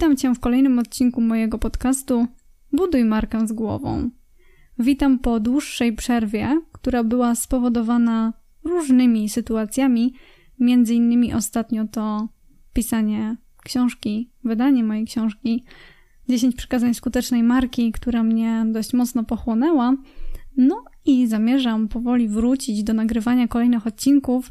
Witam Cię w kolejnym odcinku mojego podcastu Buduj markę z głową. Witam po dłuższej przerwie, która była spowodowana różnymi sytuacjami, między innymi ostatnio to pisanie książki, wydanie mojej książki 10 przykazań skutecznej marki, która mnie dość mocno pochłonęła. No i zamierzam powoli wrócić do nagrywania kolejnych odcinków.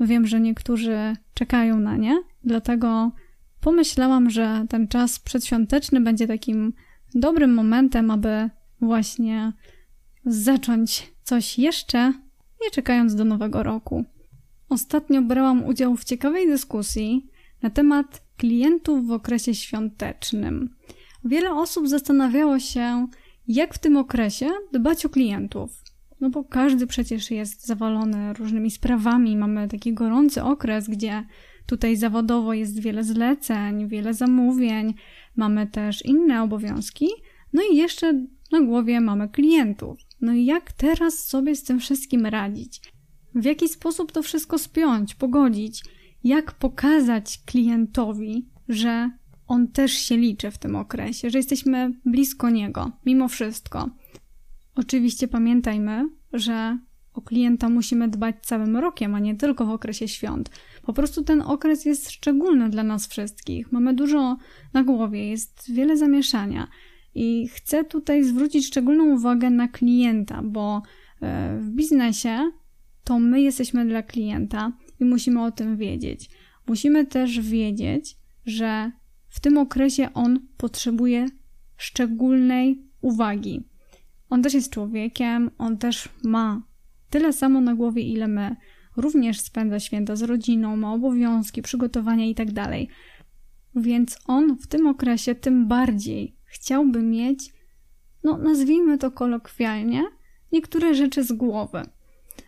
Wiem, że niektórzy czekają na nie, dlatego pomyślałam, że ten czas przedświąteczny będzie takim dobrym momentem, aby właśnie zacząć coś jeszcze, nie czekając do nowego roku. Ostatnio brałam udział w ciekawej dyskusji na temat klientów w okresie świątecznym. Wiele osób zastanawiało się, jak w tym okresie dbać o klientów. No bo każdy przecież jest zawalony różnymi sprawami. Mamy taki gorący okres, gdzie tutaj zawodowo jest wiele zleceń, wiele zamówień, mamy też inne obowiązki. No i jeszcze na głowie mamy klientów. No i jak teraz sobie z tym wszystkim radzić? W jaki sposób to wszystko spiąć, pogodzić? Jak pokazać klientowi, że on też się liczy w tym okresie, że jesteśmy blisko niego, mimo wszystko. Oczywiście pamiętajmy, że o klienta musimy dbać całym rokiem, a nie tylko w okresie świąt. Po prostu ten okres jest szczególny dla nas wszystkich. Mamy dużo na głowie, jest wiele zamieszania. I chcę tutaj zwrócić szczególną uwagę na klienta, bo e, w biznesie to my jesteśmy dla klienta i musimy o tym wiedzieć. Musimy też wiedzieć, że w tym okresie on potrzebuje szczególnej uwagi. On też jest człowiekiem, on też ma tyle samo na głowie, ile my. Również spędza święta z rodziną, ma obowiązki, przygotowania itd. Tak Więc on w tym okresie tym bardziej chciałby mieć, no nazwijmy to kolokwialnie, niektóre rzeczy z głowy.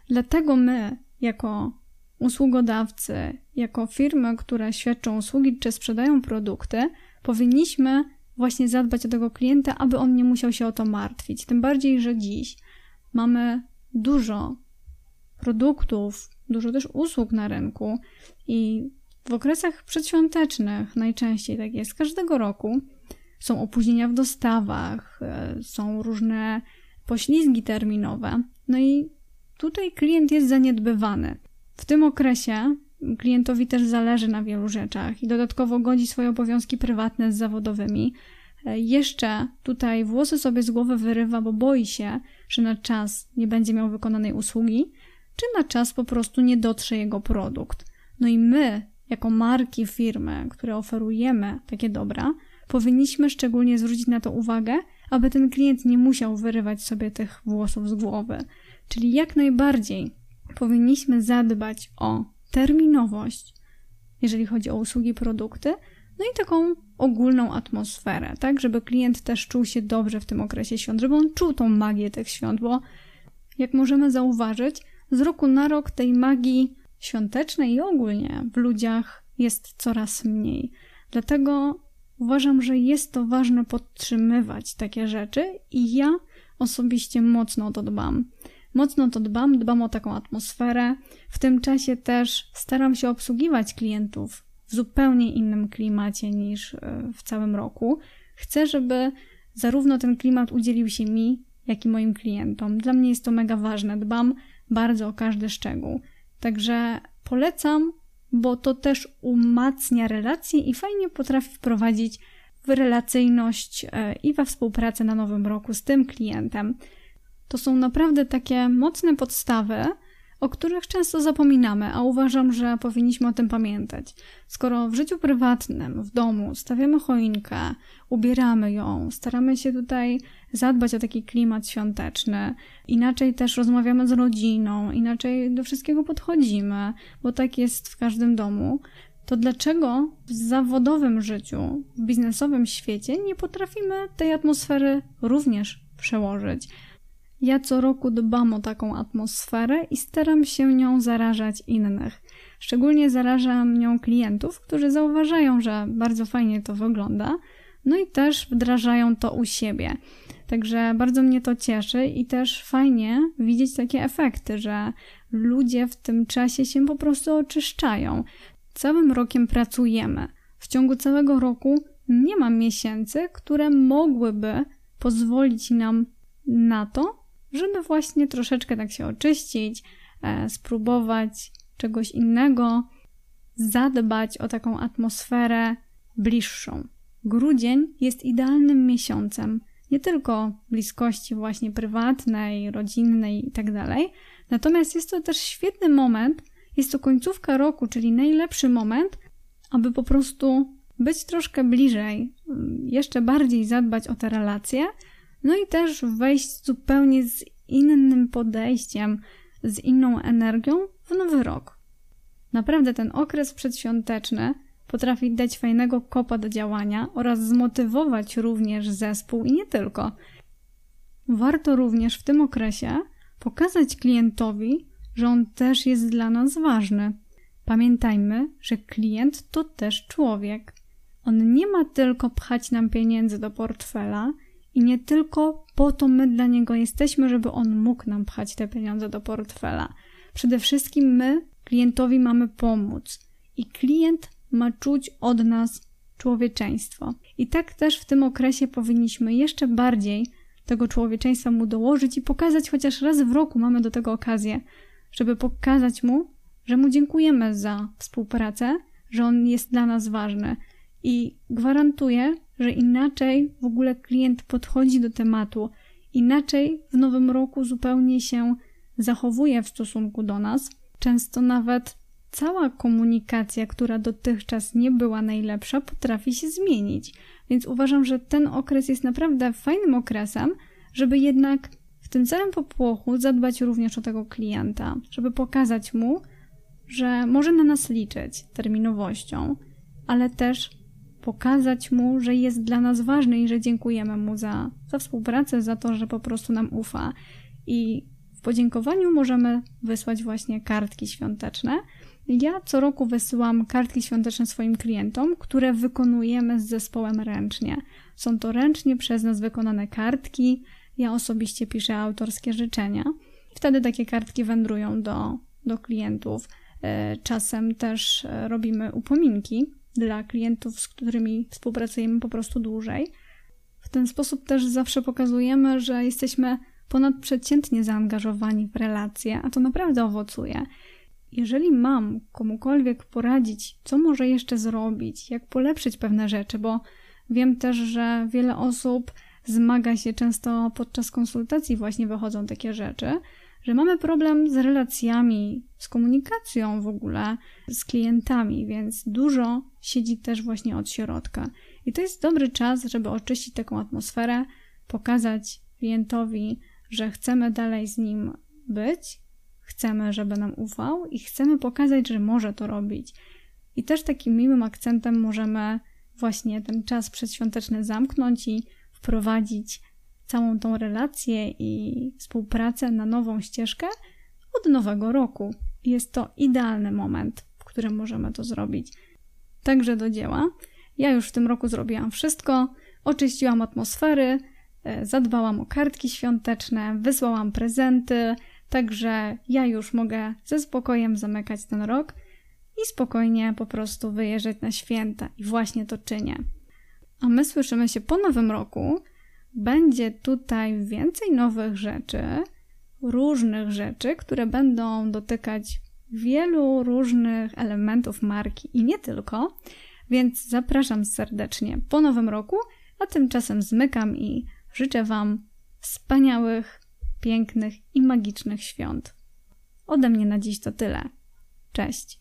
Dlatego my, jako usługodawcy, jako firmy, które świadczą usługi czy sprzedają produkty, powinniśmy właśnie zadbać o tego klienta, aby on nie musiał się o to martwić. Tym bardziej, że dziś mamy dużo produktów, dużo też usług na rynku i w okresach przedświątecznych najczęściej tak jest każdego roku. Są opóźnienia w dostawach, e, są różne poślizgi terminowe. No i tutaj klient jest zaniedbywany. W tym okresie klientowi też zależy na wielu rzeczach i dodatkowo godzi swoje obowiązki prywatne z zawodowymi. E, jeszcze tutaj włosy sobie z głowy wyrywa, bo boi się, że na czas nie będzie miał wykonanej usługi, czy na czas po prostu nie dotrze jego produkt. No i my, jako marki, firmy, które oferujemy takie dobra, powinniśmy szczególnie zwrócić na to uwagę, aby ten klient nie musiał wyrywać sobie tych włosów z głowy. Czyli jak najbardziej powinniśmy zadbać o terminowość, jeżeli chodzi o usługi, produkty, no i taką ogólną atmosferę, tak, żeby klient też czuł się dobrze w tym okresie świąt, żeby on czuł tą magię tych świąt, bo jak możemy zauważyć, z roku na rok tej magii świątecznej i ogólnie w ludziach jest coraz mniej. Dlatego uważam, że jest to ważne podtrzymywać takie rzeczy i ja osobiście mocno o to dbam. Mocno to dbam, dbam o taką atmosferę. W tym czasie też staram się obsługiwać klientów w zupełnie innym klimacie niż e, w całym roku. Chcę, żeby zarówno ten klimat udzielił się mi, jak i moim klientom. Dla mnie jest to mega ważne. Dbam bardzo o każdy szczegół. Także polecam, bo to też umacnia relacje i fajnie potrafi wprowadzić w relacyjność e, i we współpracę na nowym roku z tym klientem. To są naprawdę takie mocne podstawy, o których często zapominamy, a uważam, że powinniśmy o tym pamiętać. Skoro w życiu prywatnym, w domu stawiamy choinkę, ubieramy ją, staramy się tutaj zadbać o taki klimat świąteczny, inaczej też rozmawiamy z rodziną, inaczej do wszystkiego podchodzimy, bo tak jest w każdym domu, to dlaczego w zawodowym życiu, w biznesowym świecie nie potrafimy tej atmosfery również przełożyć? Ja co roku dbam o taką atmosferę i staram się nią zarażać innych. Szczególnie zarażam nią klientów, którzy zauważają, że bardzo fajnie to wygląda, no i też wdrażają to u siebie. Także bardzo mnie to cieszy i też fajnie widzieć takie efekty, że ludzie w tym czasie się po prostu oczyszczają. Całym rokiem pracujemy. W ciągu całego roku nie ma miesięcy, które mogłyby pozwolić nam na to, żeby właśnie troszeczkę tak się oczyścić, e, spróbować czegoś innego, zadbać o taką atmosferę bliższą. Grudzień jest idealnym miesiącem, nie tylko bliskości właśnie prywatnej, rodzinnej itd., tak natomiast jest to też świetny moment, jest to końcówka roku, czyli najlepszy moment, aby po prostu być troszkę bliżej, jeszcze bardziej zadbać o te relacje, no i też wejść zupełnie z innym podejściem, z inną energią w nowy rok. Naprawdę ten okres przedświąteczny potrafi dać fajnego kopa do działania oraz zmotywować również zespół i nie tylko. Warto również w tym okresie pokazać klientowi, że on też jest dla nas ważny. Pamiętajmy, że klient to też człowiek. On nie ma tylko pchać nam pieniędzy do portfela i nie tylko po to my dla niego jesteśmy, żeby on mógł nam pchać te pieniądze do portfela. Przede wszystkim my klientowi mamy pomóc i klient ma czuć od nas człowieczeństwo. I tak też w tym okresie powinniśmy jeszcze bardziej tego człowieczeństwa mu dołożyć i pokazać, chociaż raz w roku mamy do tego okazję, żeby pokazać mu, że mu dziękujemy za współpracę, że on jest dla nas ważny. I gwarantuję, że inaczej w ogóle klient podchodzi do tematu, inaczej w nowym roku zupełnie się zachowuje w stosunku do nas. Często nawet cała komunikacja, która dotychczas nie była najlepsza, potrafi się zmienić. Więc uważam, że ten okres jest naprawdę fajnym okresem, żeby jednak w tym całym popłochu zadbać również o tego klienta, żeby pokazać mu, że może na nas liczyć terminowością, ale też pokazać mu, że jest dla nas ważny i że dziękujemy mu za, za współpracę, za to, że po prostu nam ufa. I w podziękowaniu możemy wysłać właśnie kartki świąteczne. Ja co roku wysyłam kartki świąteczne swoim klientom, które wykonujemy z zespołem ręcznie. Są to ręcznie przez nas wykonane kartki. Ja osobiście piszę autorskie życzenia. Wtedy takie kartki wędrują do, do klientów. E, czasem też e, robimy upominki dla klientów, z którymi współpracujemy po prostu dłużej. W ten sposób też zawsze pokazujemy, że jesteśmy ponadprzeciętnie zaangażowani w relacje, a to naprawdę owocuje. Jeżeli mam komukolwiek poradzić, co może jeszcze zrobić, jak polepszyć pewne rzeczy, bo wiem też, że wiele osób zmaga się często podczas konsultacji, właśnie wychodzą takie rzeczy, że mamy problem z relacjami, z komunikacją w ogóle z klientami, więc dużo siedzi też właśnie od środka. I to jest dobry czas, żeby oczyścić taką atmosferę, pokazać klientowi, że chcemy dalej z nim być, chcemy, żeby nam ufał i chcemy pokazać, że może to robić. I też takim miłym akcentem możemy właśnie ten czas przedświąteczny zamknąć i wprowadzić całą tą relację i współpracę na nową ścieżkę od nowego roku. Jest to idealny moment, w którym możemy to zrobić. Także do dzieła. Ja już w tym roku zrobiłam wszystko. Oczyściłam atmosfery, e, zadbałam o kartki świąteczne, wysłałam prezenty, także ja już mogę ze spokojem zamykać ten rok i spokojnie po prostu wyjeżdżać na święta. I właśnie to czynię. A my słyszymy się po nowym roku będzie tutaj więcej nowych rzeczy, różnych rzeczy, które będą dotykać wielu różnych elementów marki i nie tylko. Więc zapraszam serdecznie po nowym roku, a tymczasem zmykam i życzę Wam wspaniałych, pięknych i magicznych świąt. Ode mnie na dziś to tyle. Cześć!